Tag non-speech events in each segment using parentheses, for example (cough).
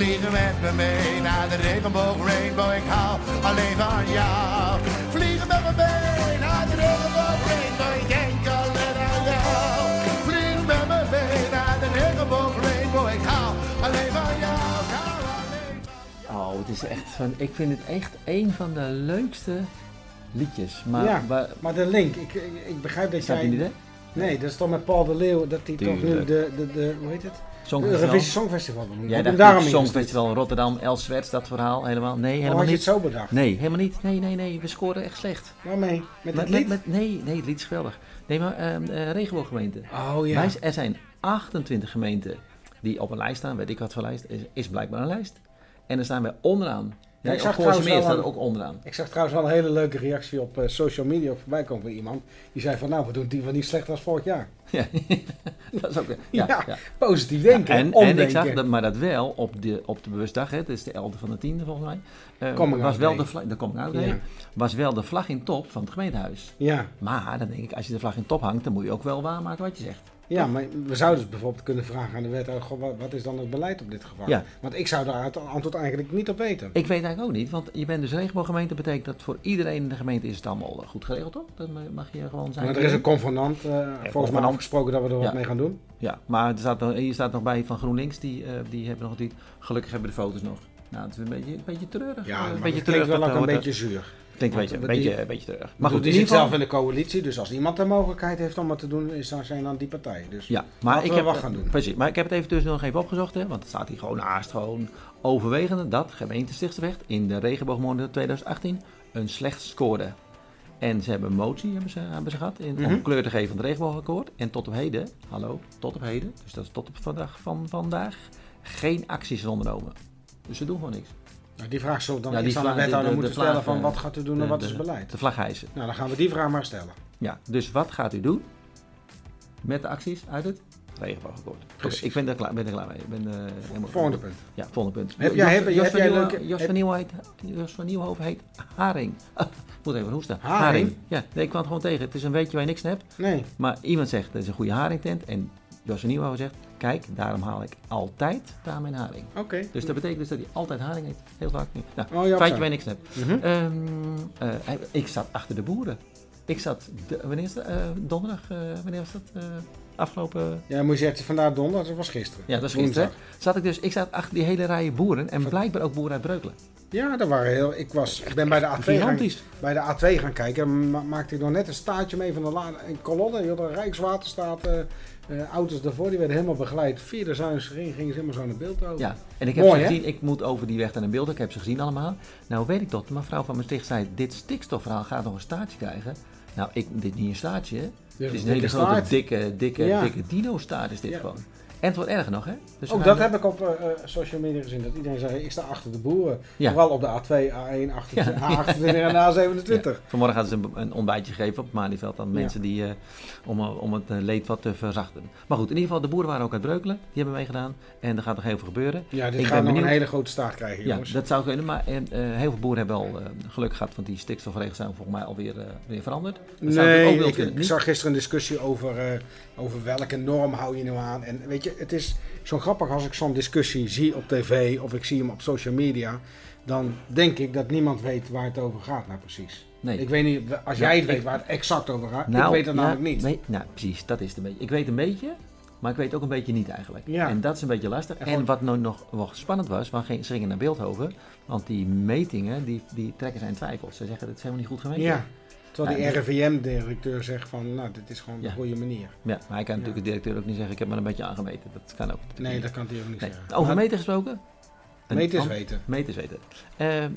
Vliegen met me mee naar de regenboog rainbow. Ik hou alleen van jou. Vliegen met me mee naar de regenboog rainbow. Ik denk alleen aan jou. Vliegen met me mee naar de regenboog rainbow. Ik hou alleen van jou. Ik hou alleen van Oh, het is echt van, ik vind het echt een van de leukste liedjes. Maar, ja, maar maar de link, ik, ik, ik begrijp dat staat jij... die niet, hè? Nee, dat is toch met Paul de Leeuw, dat hij toch nu de, de, de, hoe heet het? Songfestival. Eurovisie Songfestival. Jij dacht daarom? Songfestival Rotterdam, Els Zwerts, dat verhaal helemaal. Nee, Of helemaal had je het niet. zo bedacht? Nee, helemaal niet. Nee, nee, nee. We scoren echt slecht. Waarmee? Met het lied? met- nee, nee, het lied is geweldig. Nee, maar eh, regenbooggemeente. Oh ja. Wij, er zijn 28 gemeenten die op een lijst staan. Weet ik wat voor lijst. Is, is blijkbaar een lijst. En dan staan wij onderaan. Ja, ik zag trouwens Meer wel staat een- ook onderaan. Ik zag trouwens wel een hele leuke reactie op eh, social media voorbij komen van iemand. Die zei van nou, we doen die van niet slechter als vorig jaar. (laughs) Ja, dat is ook... Ja, (laughs) Ja, ja. positief denken, En, en ik zag dat, maar dat wel op de, op de bewustdag, hè, het is de 11e van de 10e volgens mij. eh, Coming was out wel day. de vlag, de coming out day, Ja. was wel de vlag in top van het gemeentehuis. Ja. Maar dan denk ik, als je de vlag in top hangt, dan moet je ook wel waarmaken wat je zegt. Ja, maar we zouden dus bijvoorbeeld kunnen vragen aan de wethouder, goh, wat, is dan het beleid op dit geval? Ja. Want ik zou daar het antwoord eigenlijk niet op weten. Ik weet eigenlijk ook niet, want je bent dus regenbooggemeente, betekent dat voor iedereen in de gemeente is het allemaal goed geregeld, toch? Dat mag je gewoon zijn. Maar er is een convenant, eh, volgens mij afgesproken dat we er wat Ja. mee gaan doen. Ja, maar er staat nog, hier staat nog bij van GroenLinks, die, eh, die hebben nog niet. Gelukkig hebben de foto's nog. Nou, het is een beetje, een beetje treurig. Ja, eh, een beetje klinkt wel ook een beetje zuur. Klinkt een beetje, een die- beetje, een beetje treurig. Maar goed, die zit zelf in de coalitie, dus als iemand de mogelijkheid heeft om het te doen, is dan zijn dan die partij. Dus Ja, maar ik we heb, wat gaan doen. Precies, maar ik heb het even tussen nog even opgezocht, hè, want het staat hier gewoon naast, gewoon overwegende dat gemeente Stichtsevecht in de regenboogmonitor 2018 een slecht scoorde. En ze hebben een motie hebben ze, hebben ze gehad in, Mhm. om kleur te geven van het regenboogakkoord. En tot op heden, hallo, tot op heden, dus dat is tot op vandaag, van vandaag, geen acties ondernomen. Dus ze doen gewoon niks. Nou, die vraag zullen dan Ja, die iets aan de wethouder de- de moeten stellen van eh, wat gaat u doen en wat is het beleid. De vlag hijsen. Nou, dan gaan we die vraag maar stellen. Ja, dus wat gaat u doen met de acties uit het regenboogakkoord? Precies. ik ben er klaar, ben er klaar mee. Ik ben, eh, helemaal Volgende punt. Ja, volgende punt. Heb jij- heb- Jos, heb van jij Nieuwen- leuke- Jos, van Nieuwhoven heet, Jos van Nieuwhoven heet Haring. (laughs) Ik moet even hoesten. Haring? Ja, nee, ik kwam het gewoon tegen. Het is een weetje waar je niks hebt. Nee. Maar iemand zegt, dat is een goede haringtent. En Jos van Nieuwhoven zegt, kijk, daarom haal ik altijd daar mijn haring. Oké. Dus dat betekent dus dat hij altijd haring eet. Heel vaak niet. Nou, Oh, ja, feitje zo. waar je niks hebt. Mhm. Ehm, eh, ik zat achter de boeren. Ik zat, de- wanneer is het? Eh, donderdag, eh, wanneer was dat? Afgelopen... Ja, moet je zeggen, vandaag donderdag, dat was gisteren. Ja, dat was gisteren. Woensdag. Zat ik dus, ik zat achter die hele rijen boeren. En blijkbaar ook boeren uit Breukelen. Ja, dat waren heel. Ik, was, ik ben bij de A2 gaan, bij de A2 gaan kijken. En ma- maakte ik nog net een staartje mee van de laan. Een kolonne. Je had een Rijkswaterstaat. eh, eh, auto's daarvoor. Die werden helemaal begeleid. Via de Zuinsring gingen ze helemaal zo naar beeld over. Ja, en ik heb Mooi, ze gezien, ik moet over die weg naar een beeld, ik heb ze gezien allemaal. Nou weet ik de mevrouw van Maastricht zei, dit stikstofverhaal gaat nog een staartje krijgen. Nou, ik, dit is niet een staartje, hè. Het is een hele grote, dikke, dikke, dikke dino-staart is dit gewoon. En het wordt erger nog, hè. Dus Ook dat heb ik op eh, eh, social media gezien. Dat iedereen zei, ik sta achter de boeren. Ja. Vooral op de A2, A1, achter Ja. A28 en A27. Ja. Vanmorgen hadden ze een, een ontbijtje gegeven op het Malieveld aan mensen die, eh, om, om het leed wat te verzachten. Maar goed, in ieder geval, de boeren waren ook uit Breukelen. Die hebben meegedaan. En er gaat nog heel veel gebeuren. Ja, dit Ik gaat ben nog een hele grote staart krijgen, Ja, jongens. dat zou kunnen. Maar eh, heel veel boeren hebben wel eh, geluk gehad, want die stikstofregels zijn volgens mij alweer weer veranderd. Dat Nee, ook ik, ik zag gisteren een discussie over, over welke norm hou je nou aan. En weet je, het is zo grappig als ik zo'n discussie zie op tv of ik zie hem op social media. Dan denk ik dat niemand weet waar het over gaat nou precies. Nee. Ik weet niet, als jij het weet waar het exact over gaat. Nou, ik weet het ja, namelijk niet. Nee, nou, precies, dat is het een beetje. Ik weet een beetje, maar ik weet ook een beetje niet eigenlijk. Ja. En dat is een beetje lastig. En En, wat nou nog wel spannend was, gingen- ze gingen naar Beeldhoven, want die metingen, die, die trekken zijn twijfels. Ze zeggen, dat is helemaal niet goed gemeten. Ja, terwijl die Ja, RIVM-directeur zegt van, nou, dit is gewoon Ja. de goede manier. Ja, maar hij kan natuurlijk de directeur ook niet zeggen, ik heb maar een beetje aangemeten. Dat kan ook natuurlijk Nee, niet. dat kan hij ook niet Nee. zeggen. Over Maar meten gesproken? An- weten. Meten is weten. Eh, ehm,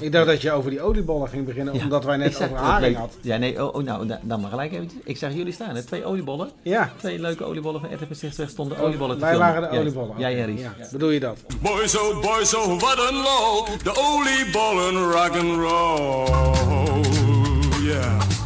Ik dacht dat je over die oliebollen ging beginnen, Ja, omdat wij net over haring weet- had. Ja, nee, oh, oh, nou, da- dan maar gelijk eventjes. Ik zag jullie staan, hè? twee oliebollen. Ja, Twee leuke oliebollen van RTV Stichtweg stonden oliebollen te wij filmen. waren de oliebollen. Jij Oké, en Ries. ja. Bedoel je dat? Boys, oh boys, oh wat een lol. De oliebollen rock and roll. Yeah.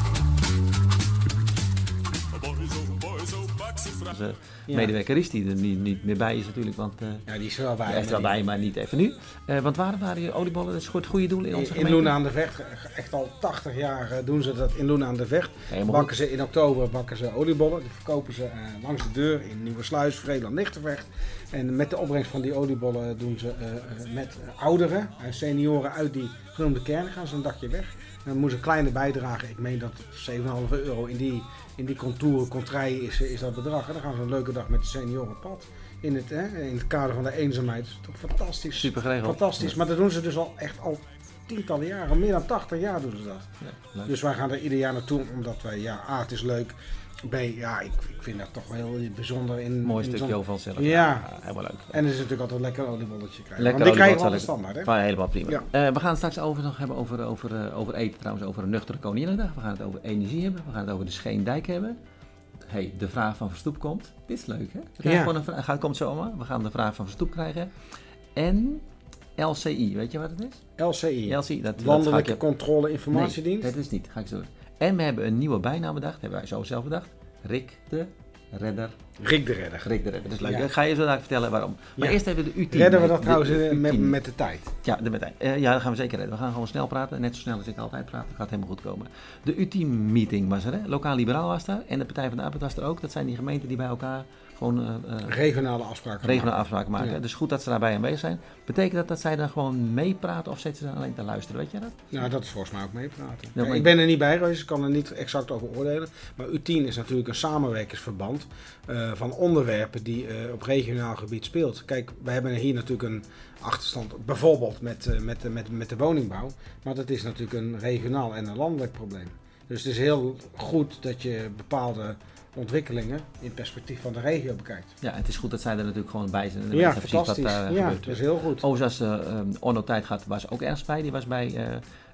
Ja. medewerker is, die er niet, niet meer bij is natuurlijk, want eh Ja, die is er wel bij. hij is er wel maar die- bij, maar niet even nu. Eh, want waar waren die oliebollen? Dat is goed goede doel in onze In, in gemeente? Loenen aan de Vecht, echt al 80 jaar eh, doen ze dat in Loenen aan de Vecht. Helemaal Bakken ze in oktober bakken ze oliebollen. Die verkopen ze eh, langs de deur in Nieuwersluis, Vreeland, Lichtenvecht. En met de opbrengst van die oliebollen doen ze eh, eh, met ouderen, eh, senioren uit die genoemde kern gaan ze een dagje weg. En dan moeten ze een kleine bijdrage, ik meen dat 7,5 euro in die, in die contouren, contraien is, is dat bedrag. En dan gaan ze een leuke dag met de senioren pad. In het, hè, in het kader van de eenzaamheid. Dat is toch fantastisch. Super geregeld. Fantastisch, maar dat doen ze dus al echt al tientallen jaren, meer dan 80 jaar doen ze dat. Ja. Dus wij gaan er ieder jaar naartoe, omdat wij, ja, A, het is leuk. Ja, ik, ik vind dat toch wel heel bijzonder in. Mooi in stukje zo'n- over zelf. Ja. helemaal leuk. En het is natuurlijk altijd lekker oliebolletje krijgen. Lekker Want die krijgen we oliebol, altijd zal standaard, hè? Van, helemaal prima. Ja. Eh, we gaan het straks over, nog hebben over, over, eh, over eten, trouwens over een nuchtere Koninginnedag. We gaan het over energie hebben. We gaan het over de Scheendijk hebben. Hey, de vraag van Verstoep komt. Dit is leuk, hè? We Ja. gewoon een vraag, gaat, komt zomaar. We gaan de vraag van Verstoep krijgen. En LCI, weet je wat het is? LCI, LCI, dat, dat Landelijke je- Controle Informatiedienst. Nee, dat is niet. Ga ik zo doen. En we hebben een nieuwe bijnaam bedacht. Hebben wij zo zelf bedacht. Rick de Redder. Rick de Redder. Rick de Redder. Dat is leuk. Ja. Ik ga je zo dadelijk vertellen waarom. Maar Ja. eerst even de U10. Redden we dat De- trouwens de eh, met, U10. met de tijd? Ja, de meteen. Eh, ja, dat gaan we zeker redden. We gaan gewoon snel praten. Net zo snel als ik altijd praat. Dat gaat helemaal goed komen. De U10-meeting was er. Hè? Lokaal Liberaal was daar. En de Partij van de Arbeid was er ook. Dat zijn die gemeenten die bij elkaar gewoon eh, eh, Regionale afspraken. regionale maken. afspraken maken. Ja. Dus goed dat ze daarbij aanwezig zijn. Betekent dat dat zij dan gewoon meepraten of zitten ze alleen te luisteren? Weet je dat? Nou, dat is volgens mij ook meepraten. Ja, ik- ik ben er niet bij geweest, ik kan er niet exact over oordelen. Maar U10 is natuurlijk een samenwerkingsverband eh, van onderwerpen die op regionaal gebied speelt. Kijk, we hebben hier natuurlijk een achterstand, bijvoorbeeld met, met, met, met de woningbouw. Maar dat is natuurlijk een regionaal en een landelijk probleem. Dus het is heel goed dat je bepaalde ontwikkelingen in perspectief van de regio bekijkt. Ja, het is goed dat zij er natuurlijk gewoon bij zijn. En Ja, precies wat fantastisch. daar Ja, gebeurt. dat is heel goed. Overigens, als eh, ehm, Onno Tijd gaat, was ook ergens bij. Die was bij eh,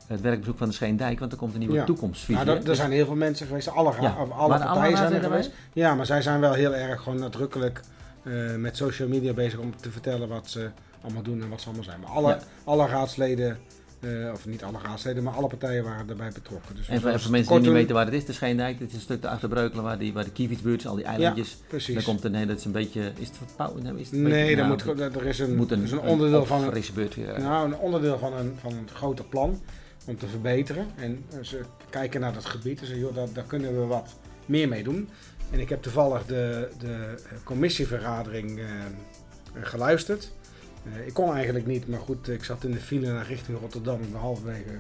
het werkbezoek van de Scheendijk, want er komt een nieuwe Ja. toekomstvisie. Nou, er, zijn heel veel mensen geweest, alle, Ja. alle partijen zijn er geweest. Ja, maar zij zijn wel heel erg gewoon nadrukkelijk eh, met social media bezig om te vertellen wat ze allemaal doen en wat ze allemaal zijn. Maar alle, alle raadsleden, eh, of niet alle raadsleden, maar alle partijen waren erbij betrokken. Dus En voor, mensen die niet weten waar het is, de Scheendijk, dit is een stuk te achterbreukelen waar, die, waar de Kievietsbuurt al die eilandjes. Precies. Daar komt een, nee, dat is een beetje, is het wat? Nee, is het een nee, beetje- nou, moet, er is een, moet is een onderdeel van een, weer. eh, nou, een onderdeel van een, van een groter plan om te verbeteren. En eh, ze kijken naar dat gebied en zeggen, joh, daar, daar kunnen we wat meer mee doen. En ik heb toevallig de, de commissievergadering geluisterd. Eh, ik kon eigenlijk niet, maar goed, ik zat in de file naar richting Rotterdam. Halverwege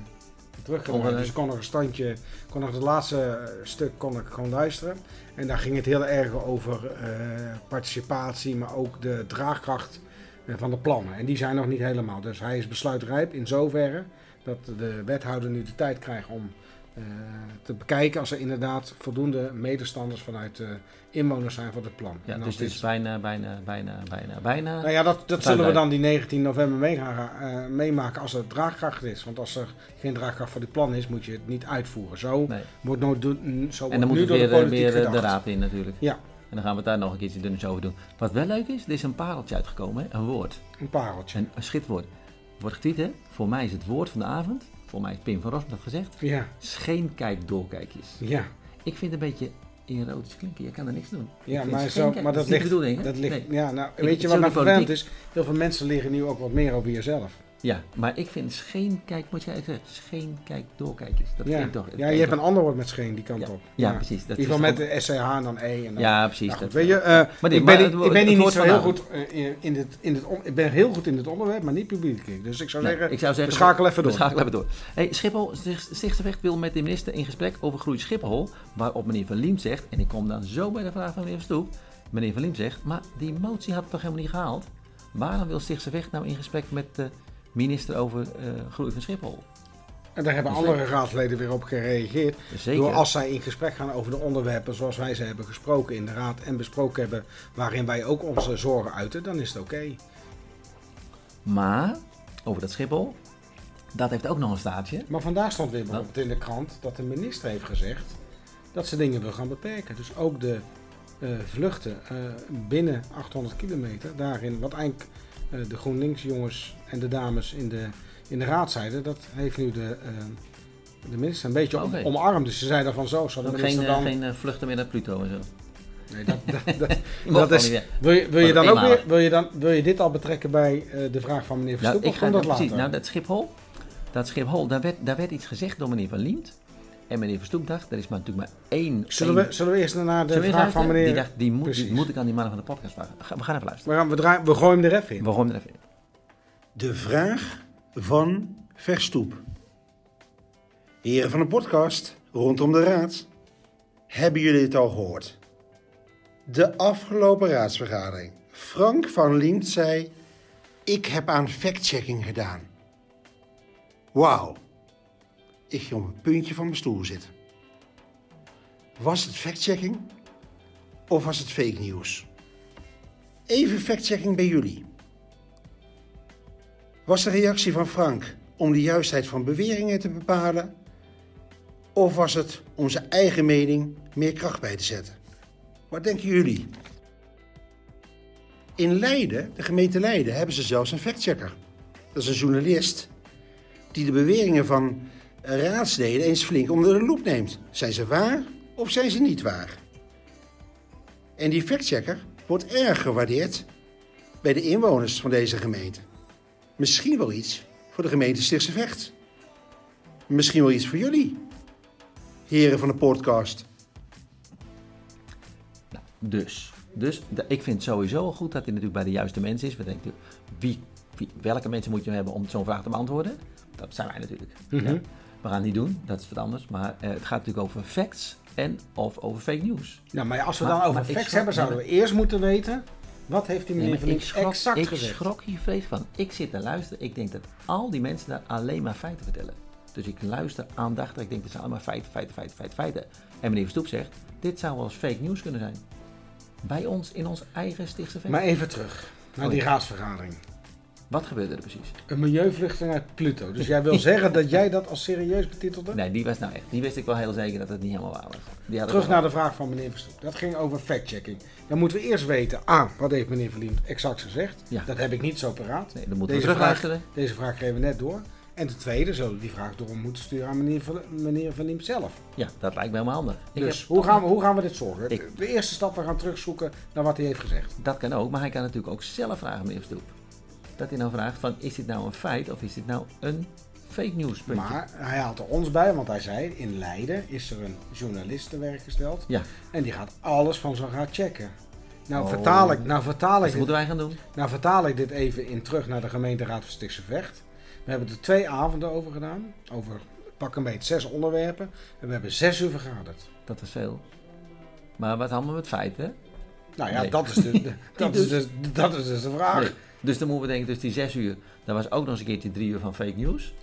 teruggedraaid. Ongeluk. Dus ik kon nog een standje, kon nog het laatste eh, stuk kon ik gewoon luisteren. En daar ging het heel erg over eh, participatie, maar ook de draagkracht van de plannen. En die zijn nog niet helemaal. Dus hij is besluitrijp in zoverre dat de wethouder nu de tijd krijgt om te bekijken als er inderdaad voldoende medestanders vanuit de inwoners zijn voor het plan. ja, En dus het is dit- bijna, bijna, bijna, bijna, bijna. nou ja, dat, dat zullen we dan die 19 november mee gaan, eh, meemaken als er draagkracht is. Want als er geen draagkracht voor die plan is, moet je het niet uitvoeren. Zo Nee. wordt nooit zo En wordt dan moet het door weer, de eh, weer eh, de raad in natuurlijk. Ja, En dan gaan we het daar nog een keertje dunnes over doen. Wat wel leuk is, er is een pareltje uitgekomen, hè? een woord. een pareltje. Een, een schitwoord. Wordt getweet, hè? Voor mij is het woord van de avond, voor mij is Pim van Rossum dat gezegd, Ja, scheenkijk doorkijkjes. ja. Ik vind het een beetje erotisch klinken, je kan er niks doen. Ja, maar, zo, maar dat ligt, bedoeling, dat ligt, Nee. ja, nou, weet je wat ook nou vervelend is? Heel veel mensen leren nu ook wat meer over jezelf. Ja, maar ik vind scheenkijk, moet je eigenlijk zeggen, scheenkijk doorkijkjes. Dat Ja, vind ik toch... ja je hebt een ander woord met scheen die kant Ja, op. ja, precies. Dat In ieder geval met de SCH en dan E. En dan, Ja, precies. Nou goed, dat- weet je, eh, Maar dit- ik maar ben, het niet- wo- ik ben het hier niet woord zo heel goed eh, in, dit, in dit on- ik ben heel goed in dit onderwerp, maar niet publiekelijk. Dus ik zou Nee, zeggen, ik zou zeggen, we schakelen even we door. schakelen even door. Hey, Schiphol, Sticht- Stichtse wil met de minister in gesprek over groei Schiphol. Waarop meneer Van Liem zegt, en ik kom dan zo bij de vraag van meneer Verstoep. Meneer Van Liem zegt, maar die motie had toch helemaal niet gehaald? Waarom wil Stichtse Weg nou in gesprek met de minister over eh, groei van Schiphol? En daar hebben Dus andere raadsleden weer op gereageerd. Zeker. Door als zij in gesprek gaan over de onderwerpen zoals wij ze hebben gesproken in de raad en besproken hebben, waarin wij ook onze zorgen uiten, dan is het oké. Maar, over dat Schiphol, dat heeft ook nog een staartje. Maar vandaag stond weer bijvoorbeeld in de krant dat de minister heeft gezegd dat ze dingen wil gaan beperken. Dus ook de eh, vluchten eh, binnen 800 kilometer, daarin wat eigenlijk de GroenLinks jongens en de dames in de, in de raad zeiden, dat heeft nu de, eh, de minister een beetje om- omarmd. Dus ze zeiden van zo, zou de Ook minister geen, eh, dan... geen eh, vluchten meer naar Pluto en zo. Nee, dat, (laughs) dat, dat, is, wil, je, wil, je dan ook weer, wil, je dan, wil je dit al betrekken bij eh, de vraag van meneer Nou, Verstoep? ik of ga dat precies. later? Nou, dat Schiphol, dat Schiphol, daar werd, daar werd iets gezegd door meneer Van Liemt. En meneer Verstoep dacht, er is maar natuurlijk maar één... zullen, één- we, zullen we eerst naar de vraag van meneer... Die dacht, die moet, die Precies. moet ik aan die mannen van de podcast vragen. We gaan even luisteren. we, gaan, we, draaien, we gooien hem er even in. We gooien hem er even in. De vraag van Verstoep. Heren van de podcast, rondom de raad. Hebben jullie het al gehoord? De afgelopen raadsvergadering. Frank van Liemt zei... Ik heb aan factchecking gedaan. Wauw. Ik ging op een puntje van mijn stoel zitten. Was het factchecking? Of was het fake nieuws? Even factchecking bij jullie. Was de reactie van Frank om de juistheid van beweringen te bepalen? Of was het om zijn eigen mening meer kracht bij te zetten? Wat denken jullie? In Leiden, de gemeente Leiden, hebben ze zelfs een factchecker. Dat is een journalist die de beweringen van raadsleden eens flink onder de loep neemt. Zijn ze waar of zijn ze niet waar? En die factchecker wordt erg gewaardeerd bij de inwoners van deze gemeente. Misschien wel iets voor de gemeente Stichtse Vecht. Misschien wel iets voor jullie, heren van de podcast. Dus, dus de- ik vind het sowieso goed dat hij natuurlijk bij de juiste mensen is. We denken, wie, wie, welke mensen moet je hebben om zo'n vraag te beantwoorden? Dat zijn wij natuurlijk. Mhm. Ja. We gaan het niet doen, dat is wat anders. Maar eh, het gaat natuurlijk over facts en of over fake news. Nou, maar als we Maar- dan over ik facts schrok- hebben, zouden we eerst moeten weten... Wat heeft die Nee, meneer Van ik schrok, exact ik gezegd? schrok hier vreselijk van. Ik zit te luisteren. Ik denk dat al die mensen daar alleen maar feiten vertellen. Dus ik luister aandachtig. Ik denk dat zijn allemaal feiten, feiten, feiten, feiten, feiten. En meneer Verstoep zegt, dit zou wel eens fake news kunnen zijn. Bij ons, in ons eigen stichtse. Maar even terug naar Oh, die ja. raadsvergadering. Wat gebeurde er precies? Een milieuvluchteling uit Pluto. Dus jij wil (laughs) zeggen dat jij dat als serieus betitelde? Nee, die was nou echt. Die wist ik wel heel zeker dat het niet helemaal waar was. Die had Terug naar de vraag van meneer Verstoep. Dat ging over factchecking. Dan moeten we eerst weten, A, wat heeft meneer Verliemt exact gezegd? Ja. Dat heb ik niet zo paraat. Nee, dan moeten we Deze vraag, terugluisteren. deze vraag kregen we net door. En ten tweede zullen we die vraag door moeten sturen aan meneer, Ver- meneer Verliemt zelf. Ja, dat lijkt me helemaal handig. Ik dus heb- hoe, gaan we, hoe gaan we dit zorgen? Ik- De eerste stap, we gaan terugzoeken naar wat hij heeft gezegd. Dat kan ook, maar hij kan natuurlijk ook zelf vragen, meneer Verstoep. Dat hij nou vraagt van, is dit nou een feit of is dit nou een fake news puntje? Maar hij haalt er ons bij, want hij zei, in Leiden is er een journalist te werk gesteld. Ja, En die gaat alles van zo gaat checken. Nou, Oh. vertaal ik, nou, vertaal ik dat dit moeten wij gaan doen. Nou vertaal ik dit even in terug naar de gemeenteraad van Stichtse Vecht. We hebben er twee avonden over gedaan. Over pak een beetje zes onderwerpen. En we hebben zes uur vergaderd. Dat is veel. Maar wat allemaal met feiten? Nou ja, Nee. dat, is de, de- (laughs) dat, is dus, dat is dus de vraag. Nee. Dus dan moeten we denken, dus die zes uur, dat was ook nog eens een keertje drie uur van fake news.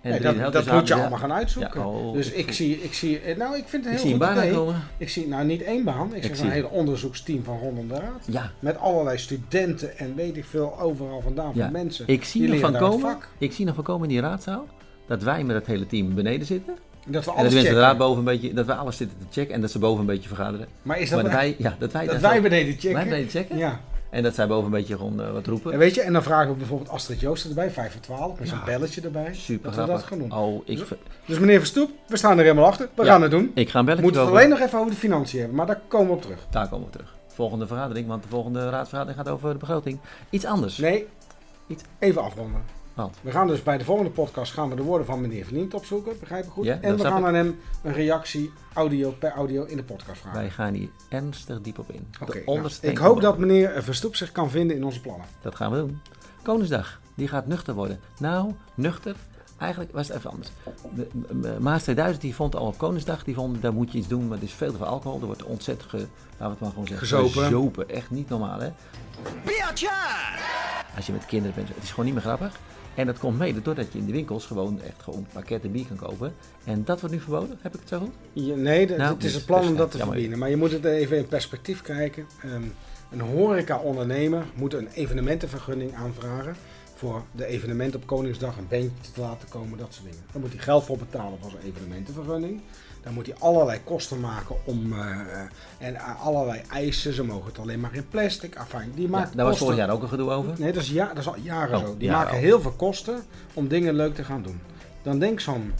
En Nee, dat dat moet je we- allemaal gaan uitzoeken. Ja, oh, dus ik ik zie, ik zie, eh, nou ik vind het Ik een zie heel een baan aankomen. Ik zie nou niet één baan, ik, Ik zie een hele onderzoeksteam van rondom de raad. Ja, Met allerlei studenten en weet ik veel overal vandaan ja. van mensen. Ik zie, Die nog van daar komen, ik zie nog van komen in die raadzaal, dat wij met het hele team beneden zitten. Dat we En dat alles mensen de checken. boven een beetje, dat wij alles zitten te checken en dat ze boven een beetje vergaderen. Maar is dat, Maar dat wij, ja, dat wij, dat daar wij beneden checken? Wij beneden checken. Ja. En dat zij boven een beetje gewoon eh, wat roepen. En weet je, en dan vragen we bijvoorbeeld Astrid Joosten erbij, 5 voor 12, met zo'n Ja. belletje erbij. Super dat we dat gaan doen. Oh, ik, Dus meneer Verstoep, we staan er helemaal achter. We Ja. gaan het doen. ik ga een We belletje moeten het over. alleen nog even over de financiën hebben, maar daar komen we op terug. Daar komen we terug. Volgende vergadering, want de volgende raadsvergadering gaat over de begroting. Iets anders. Nee, Niet. even afronden. Want We gaan dus bij de volgende podcast gaan we de woorden van meneer Verlient opzoeken, begrijp ik goed? Ja, en we gaan ik. aan hem een reactie audio per audio in de podcast vragen. wij gaan hier ernstig diep op in. De Oké, nou, ik hoop dat meneer Verstoep zich kan vinden in onze plannen. Dat gaan we doen. Koningsdag, die gaat nuchter worden. Nou, nuchter. Eigenlijk was het even anders. De- de- de Maas 2000 die vond al op Koningsdag, die vond daar moet je iets doen, maar er is veel te veel alcohol. Er wordt ontzettend, ge, laten we het maar gewoon zeggen, Gezopen. gezopen. Echt niet normaal, hè? Als je met kinderen bent, het is gewoon niet meer grappig. En dat komt mede doordat je in de winkels gewoon echt gewoon pakketten bier kan kopen. En dat wordt nu verboden, heb ik het zo goed? Nee, Nou, het is dus- een plan dus, om dat te jammer. verbieden. Maar je moet het even in perspectief kijken. Ehm, een horeca-ondernemer moet een evenementenvergunning aanvragen. Voor de evenement op Koningsdag een bandje te laten komen, dat soort dingen. Daar moet hij geld voor betalen voor zijn evenementenvergunning. Dan moet hij allerlei kosten maken om, eh, en allerlei eisen. Ze mogen het alleen maar in plastic. Afijn, die Ja, maakt daar was vorig jaar ook een gedoe over. Nee, dat is, ja, dat is al jaren Oh, zo. Die ja, maken oh. heel veel kosten om dingen leuk te gaan doen. Dan denkt zo'n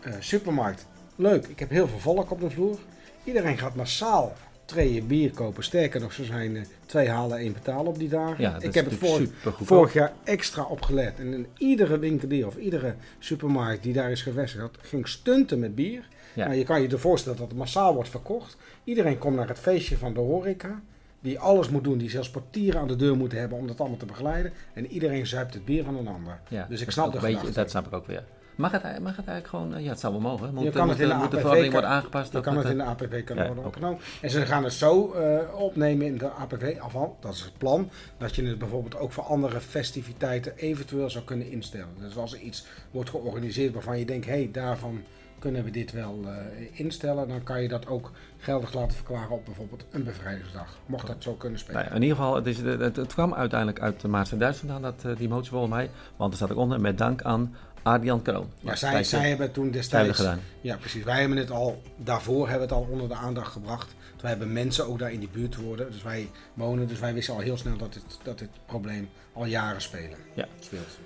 eh, supermarkt, leuk, ik heb heel veel volk op de vloer. Iedereen gaat massaal treeën bier kopen. Sterker nog, ze zijn eh, twee halen, één betalen op die dagen. Ja, dat ik heb het vorig, vorig jaar extra opgelet. En in iedere winkelier of iedere supermarkt die daar is gevestigd, ging stunten met bier. Ja. Nou, je kan je er voorstellen dat het massaal wordt verkocht. Iedereen komt naar het feestje van de horeca. Die alles moet doen, die zelfs portieren aan de deur moeten hebben om dat allemaal te begeleiden. En iedereen zuipt het bier van een ander. Ja, dus ik dat snap een beetje. Dat snap ik ook weer. Mag het, mag het eigenlijk gewoon... eh, Ja, het zou wel mogen. Moet, Je kan moet, het in de moet de verordening worden aangepast? Je kan het in eh, de APV kan ja, worden opgenomen. En ze gaan het zo eh, opnemen in de APV, afval, dat is het plan, dat je het bijvoorbeeld ook voor andere festiviteiten eventueel zou kunnen instellen. Dus als er iets wordt georganiseerd waarvan je denkt, hé, hey, daarvan kunnen we dit wel instellen, dan kan je dat ook geldig laten verklaren op bijvoorbeeld een bevrijdingsdag. Mocht dat zo kunnen spelen. Nou ja, in ieder geval, het, is, het, het kwam uiteindelijk uit de Maarten Duitsland aan, dat, die motie volgens mij. Want er staat ook onder, met dank aan Arjan Kroon. Maar zij, zij eh, hebben toen hebben destijds... gedaan. Ja, precies. Wij hebben het al, daarvoor hebben het al onder de aandacht gebracht. Wij hebben mensen ook daar in die buurt worden. Dus wij wonen, dus wij wisten al heel snel dat dit, dat dit probleem al jaren spelen. Ja. speelt.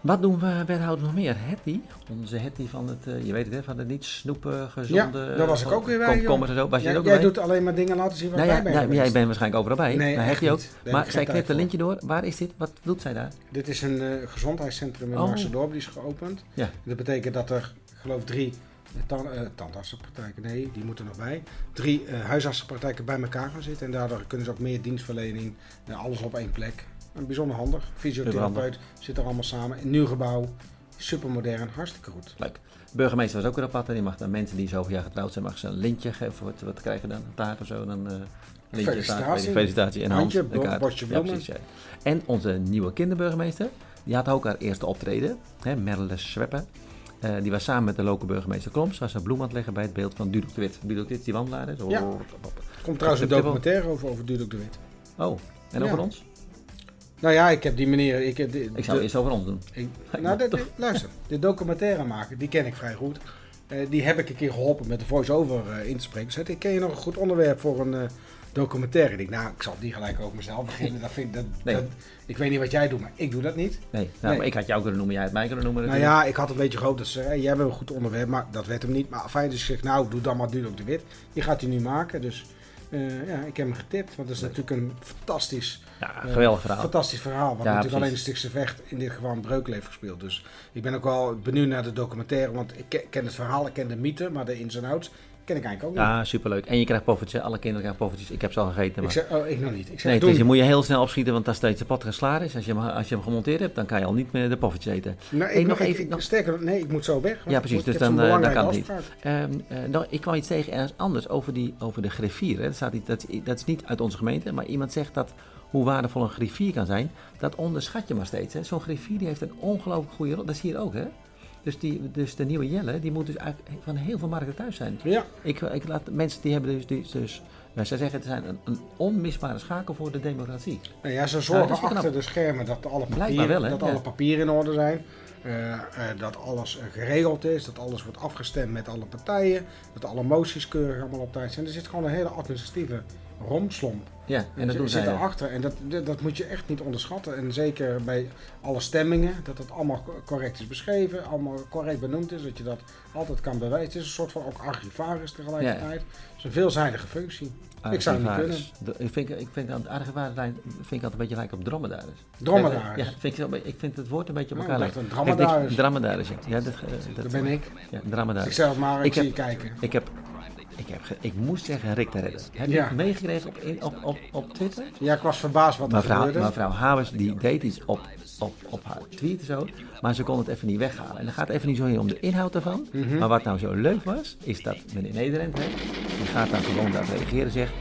Wat doen we wethouder nog meer? Hetty, onze Hetty van het, eh, je weet het hè, van het niet snoepen, gezonde... Ja, daar was ik ook weer bij, en zo. Was je er ook jij bij? doet alleen maar dingen laten zien waar Nou wij ja, bij nou, jij bent waarschijnlijk overal bij. Nee, maar Hetty ook. Daar Maar zij knipt een lintje door. Waar is dit? Wat doet zij daar? Dit is een eh, gezondheidscentrum in Oh. Marsendorp, die is geopend. Ja. Dat betekent dat er, ik geloof drie eh, tan eh, tandartsenpraktijken, nee, die moeten nog bij. Drie eh, huisartsenpraktijken bij elkaar gaan zitten. En daardoor kunnen ze ook meer dienstverlening, eh, alles op één plek. En bijzonder handig. Fysiotherapeut zit er allemaal samen. Een nieuw gebouw, supermodern, hartstikke goed. Leuk. De burgemeester was ook weer op pad en die mag dan mensen die zoveel jaar getrouwd zijn, mag ze een lintje geven. Wat, wat krijgen dan? Een taart of zo? Dan, eh lintje, Felicitatie. taart, ik, felicitatie en Handje, hand, bo- kaart. bordje Ja, bloemen. precies, ja. En onze nieuwe kinderburgemeester, die had ook haar eerste optreden. Hè, Merle Zweppe. Eh, die was samen met de lokale burgemeester Kloms, was een bloem aan het leggen bij het beeld van Dudok de Wit. Dudok de Wit die wandelaar. Zo, Ja. Er komt trouwens een documentaire over, over Dudok de Wit. Oh, en Ja. over ons? Nou ja, ik heb die meneer... Ik, de, Ik zou de- eerst over ons doen. ik- (laughs) nou, luister, de documentaire maken, die ken ik vrij goed. Eh, die heb ik een keer geholpen met de voice-over eh, in te spreken. Zei, hij, ken je nog een goed onderwerp voor een eh, documentaire? Ik denk, nou, ik zal die gelijk ook mezelf beginnen. Dat vind, ik- dat, Nee. dat, ik weet niet wat jij doet, maar ik doe dat niet. Nee, nou, Nee. maar ik had jou kunnen noemen, jij had mij kunnen noemen. Nou ja, ik had een beetje gehoopt dat ze, jij bent een goed onderwerp, maar dat werd hem niet. Maar fijn, dus ik zeg, nou, doe dan maar Dudok de Wit. Die gaat hij nu maken, dus eh, ja, ik heb hem getipt. Want het is natuurlijk een fantastisch, Ja, eh, geweldig verhaal. fantastisch verhaal. Wat Ja, natuurlijk precies. alleen de Stichtse Vecht in dit geval een Breukel heeft gespeeld. Dus ik ben ook wel benieuwd naar de documentaire, want ik ke- ken het verhaal, ik ken de mythe, maar de ins en outs ken ik eigenlijk ook niet. Ja, superleuk. En je krijgt poffertjes, alle kinderen krijgen poffertjes. Ik heb ze al gegeten. Ik Maar... zeg, oh, ik nog niet. Ik zeg, Nee, dus je moet je heel snel opschieten, want als deze podcast klaar is, als je, hem, als je hem gemonteerd hebt, dan kan je al niet meer de poffertjes eten. Nou, Hey, ik, nog even- ik, nog- Sterker, nee, ik moet zo weg. Ja, ik precies, moet- dus ik dan, eh, dan kan het niet. Ehm, eh, nog, ik kwam iets tegen ergens anders over, die, over de griffier. Hè. Dat, staat dat, dat is niet uit onze gemeente, maar iemand zegt dat hoe waardevol een griffier kan zijn, dat onderschat je maar steeds. hè. Zo'n griffier die heeft een ongelooflijk goede rol. Dat is hier ook, hè? Dus, die, dus de nieuwe Jelle, die moet dus eigenlijk van heel veel markten thuis zijn. Ja, Ik, ik laat mensen die hebben dus, dus, dus zij zeggen het zijn een, een onmisbare schakel voor de democratie. Nou ja, ze Ja, zorgen achter knap. de schermen dat alle papieren, wel, dat Ja. alle papieren in orde zijn. eh, eh, dat alles eh, geregeld is, dat alles wordt afgestemd met alle partijen, dat alle moties keurig allemaal op tijd zijn. Er zit gewoon een hele administratieve romslomp. Ja, en dat doen zit erachter en dat, dat, moet je echt niet onderschatten. En zeker bij alle stemmingen, dat het allemaal co- correct is beschreven, allemaal correct benoemd is, dat je dat altijd kan bewijzen. Het is een soort van ook archivaris tegelijkertijd. Het is een veelzijdige functie. Ik zou het niet kunnen. De- Ik vind, ik vind aan archivaris vind ik altijd een beetje lijken op dromedaris. Dromedaris. Ja, vind ik, ik vind het woord een beetje op Oh, elkaar ik lijken. dromedaris. Dromedaris, ja. ja dat, dat, Dat ben ik. Ja, Ik dromedaris. zeg het maar, ik, Ik zie heb- je kijken. Ik heb, ik heb, ge- ik moest zeggen Rick de Redder. Heb je Ja. het meegekregen op, in- op, op, op Twitter? Ja, ik was verbaasd wat er Mevrouw, gebeurde. mevrouw Habers die deed iets op, op, op haar tweet zo, maar ze kon het even niet weghalen. En dan gaat het even niet zo om de inhoud ervan. Mhm. Maar wat nou zo leuk was, is dat meneer Nederland, hè, die gaat dan gewoon daar reageren en zegt...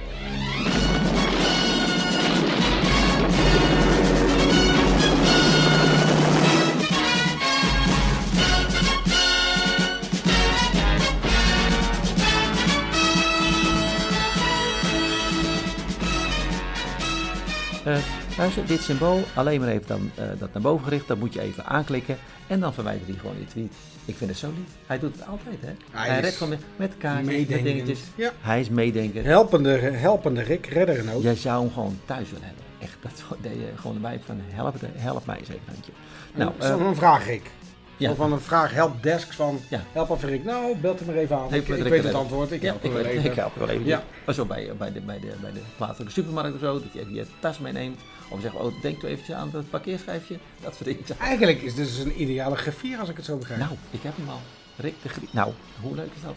luister, dit symbool, alleen maar even dan, eh, dat naar boven gericht, dat moet je even aanklikken en dan verwijdert hij gewoon je tweet. Ik vind het zo lief. Hij doet het altijd, hè? Hij, is redt gewoon met, met kaartjes, met dingetjes. Ja. Hij is meedenker. Helpende, helpende Rick, redder en ook. Jij zou hem gewoon thuis willen hebben. Echt, dat deed je gewoon erbij van help, help mij eens even, handje. Nou, nou, eh, een vraag, Rick. Ja. Zo van een vraag helpdesk van Ja. help af Rick. Nou, belt hem maar even aan. Ik weet het antwoord. Ik Ja, help ik, hem wel weet- even. ik help wel even. Ja. Zo bij, bij, de, bij, de, bij de plaatselijke supermarkt of zo, dat je even je tas meeneemt. Of zeg, oh, denk toch eventjes aan het parkeerschijfje. Dat soort dingen. Eigenlijk is dit dus een ideale griffier als ik het zo begrijp. Nou, ik heb hem al. Rick de Grie. Nou, hoe leuk is dat?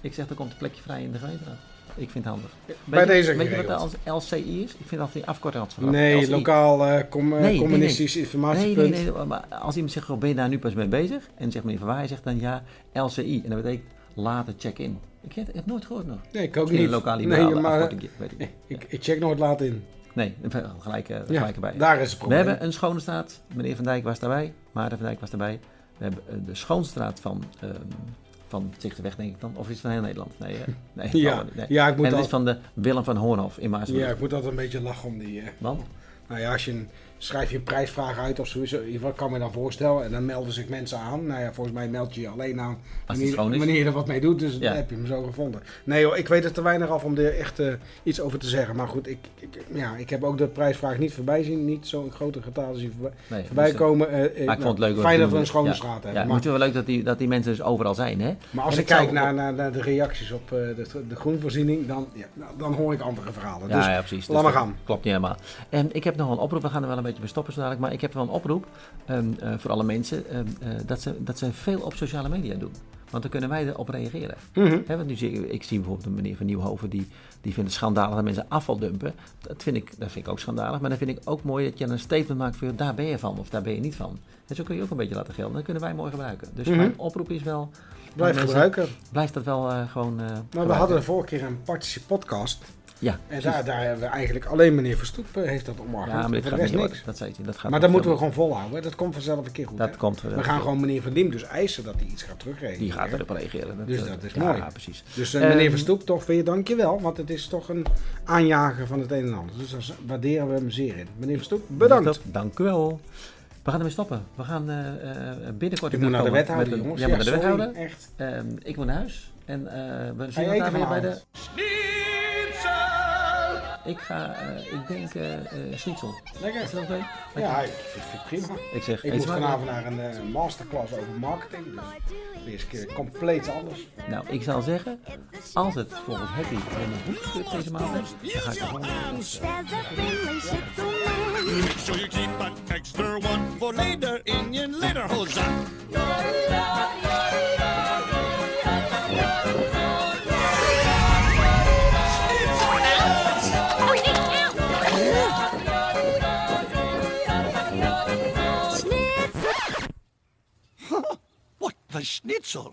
Ik zeg, er komt een plekje vrij in de gemeenteraad. Ik vind het handig. Bij Weet je- deze Weet je wat de LCI is? Ik vind dat die afkorting van nee, LCI. lokaal eh, com- eh, Nee, nee, communistisch Nee, informatiepunt. nee, nee. Maar als iemand zegt, oh, ben je daar nu pas mee bezig? En zegt meneer Van Waaien zegt dan ja, LCI. En dat betekent later check-in. Ik heb het nooit gehoord nog. Nee, ik ook Misschien niet. een lokale nee, maar afkorting, weet ik (laughs) ik, ik check nooit laat in. Nee, gelijk, Ja, gelijk erbij. daar is het We probleem. hebben een schone straat. Meneer Van Dijk was daarbij. Maarten van Dijk was daarbij. We hebben eh, de schoonstraat van, ehm van Zichtenweg, denk ik dan. Of is het van heel Nederland? Nee, nee, (laughs) Ja, nee. ja, ik moet En al- is van de Willem van Hoornhof in Maasbrug. Ja, ik moet altijd een beetje lachen om die... Want? Nou ja, als je een, schrijf je een prijsvraag uit of ieder geval kan me dan voorstellen. En dan melden zich mensen aan. Nou ja, volgens mij meld je je alleen aan wanneer, is. wanneer je er wat mee doet. Dus Ja. dan heb je hem zo gevonden. Nee hoor, ik weet er te weinig af om er echt eh, iets over te zeggen. Maar goed, ik, ik, ja, ik heb ook de prijsvraag niet voorbij zien. Niet zo'n grote getallen zien voorbij, Nee, voorbij dus, eh, komen. Eh, Maar ik nou, vond het leuk. Fijn dat we een schone Ja, straat Ja, hebben. maar, vind het wel leuk dat die, dat die mensen dus overal zijn, hè? maar als En ik zou- kijk naar, naar, naar de reacties op de, de groenvoorziening, dan, ja, dan hoor ik andere verhalen. Ja, dus ja, precies. laat maar dat gaan. Klopt niet helemaal. En ik heb nog een oproep. We gaan er wel een beetje bij stoppen dadelijk. Maar ik heb wel een oproep ehm, eh, voor alle mensen. ehm, eh, dat, ze, dat ze veel op sociale media doen. Want dan kunnen wij erop reageren. Mhm. Want nu zie ik, ik zie bijvoorbeeld een meneer van Nieuwhoven. Die, die vindt het schandalig dat mensen afval dumpen. Dat vind, ik, dat vind ik ook schandalig. Maar dan vind ik ook mooi dat je een statement maakt joh, daar ben je van of daar ben je niet van. En zo kun je ook een beetje laten gelden. Dat kunnen wij mooi gebruiken. Dus Mhm. mijn oproep is wel... Blijf gebruiken. Blijf dat wel eh, gewoon Maar we hadden de vorige keer een participodcast. Ja, En daar, daar hebben we eigenlijk alleen meneer Verstoep eh, heeft dat omarmd. ja, maar dit gaat niet niks. Dat zei hij. Dat gaat Maar dat moeten we gewoon volhouden. Dat komt vanzelf een keer goed. Dat hè? komt we gaan gewoon meneer Van Diem dus eisen dat hij iets gaat teruggeven. Die gaat erop reageren. Dus eh, dat is ja, mooi. Ja, precies. Dus eh, Ehm, meneer Verstoep, toch weer dankjewel. Want het is toch een aanjager van het een en ander. Dus daar waarderen we hem zeer in. Meneer Verstoep, bedankt. Dank u wel. We gaan ermee stoppen. We gaan eh, binnenkort... Ik moet naar de wethouder, jongens. Ja, maar naar de wethouder. Echt. Ehm, ik moet naar huis. En we zien elkaar weer bij de... Ik ga, eh, ik denk, eh eh schnitzel. Lekker. Is dat oké? Ja, ik vind het prima. Ik zeg, Ik moet vanavond naar een eh, masterclass over marketing. Dus deze keer compleet anders. Nou, ik zal zeggen, als het volgens Happy helemaal goed gebeurt deze maand, dan ga ik er gewoon. Make sure you keep an extra one for later in your later. The schnitzel?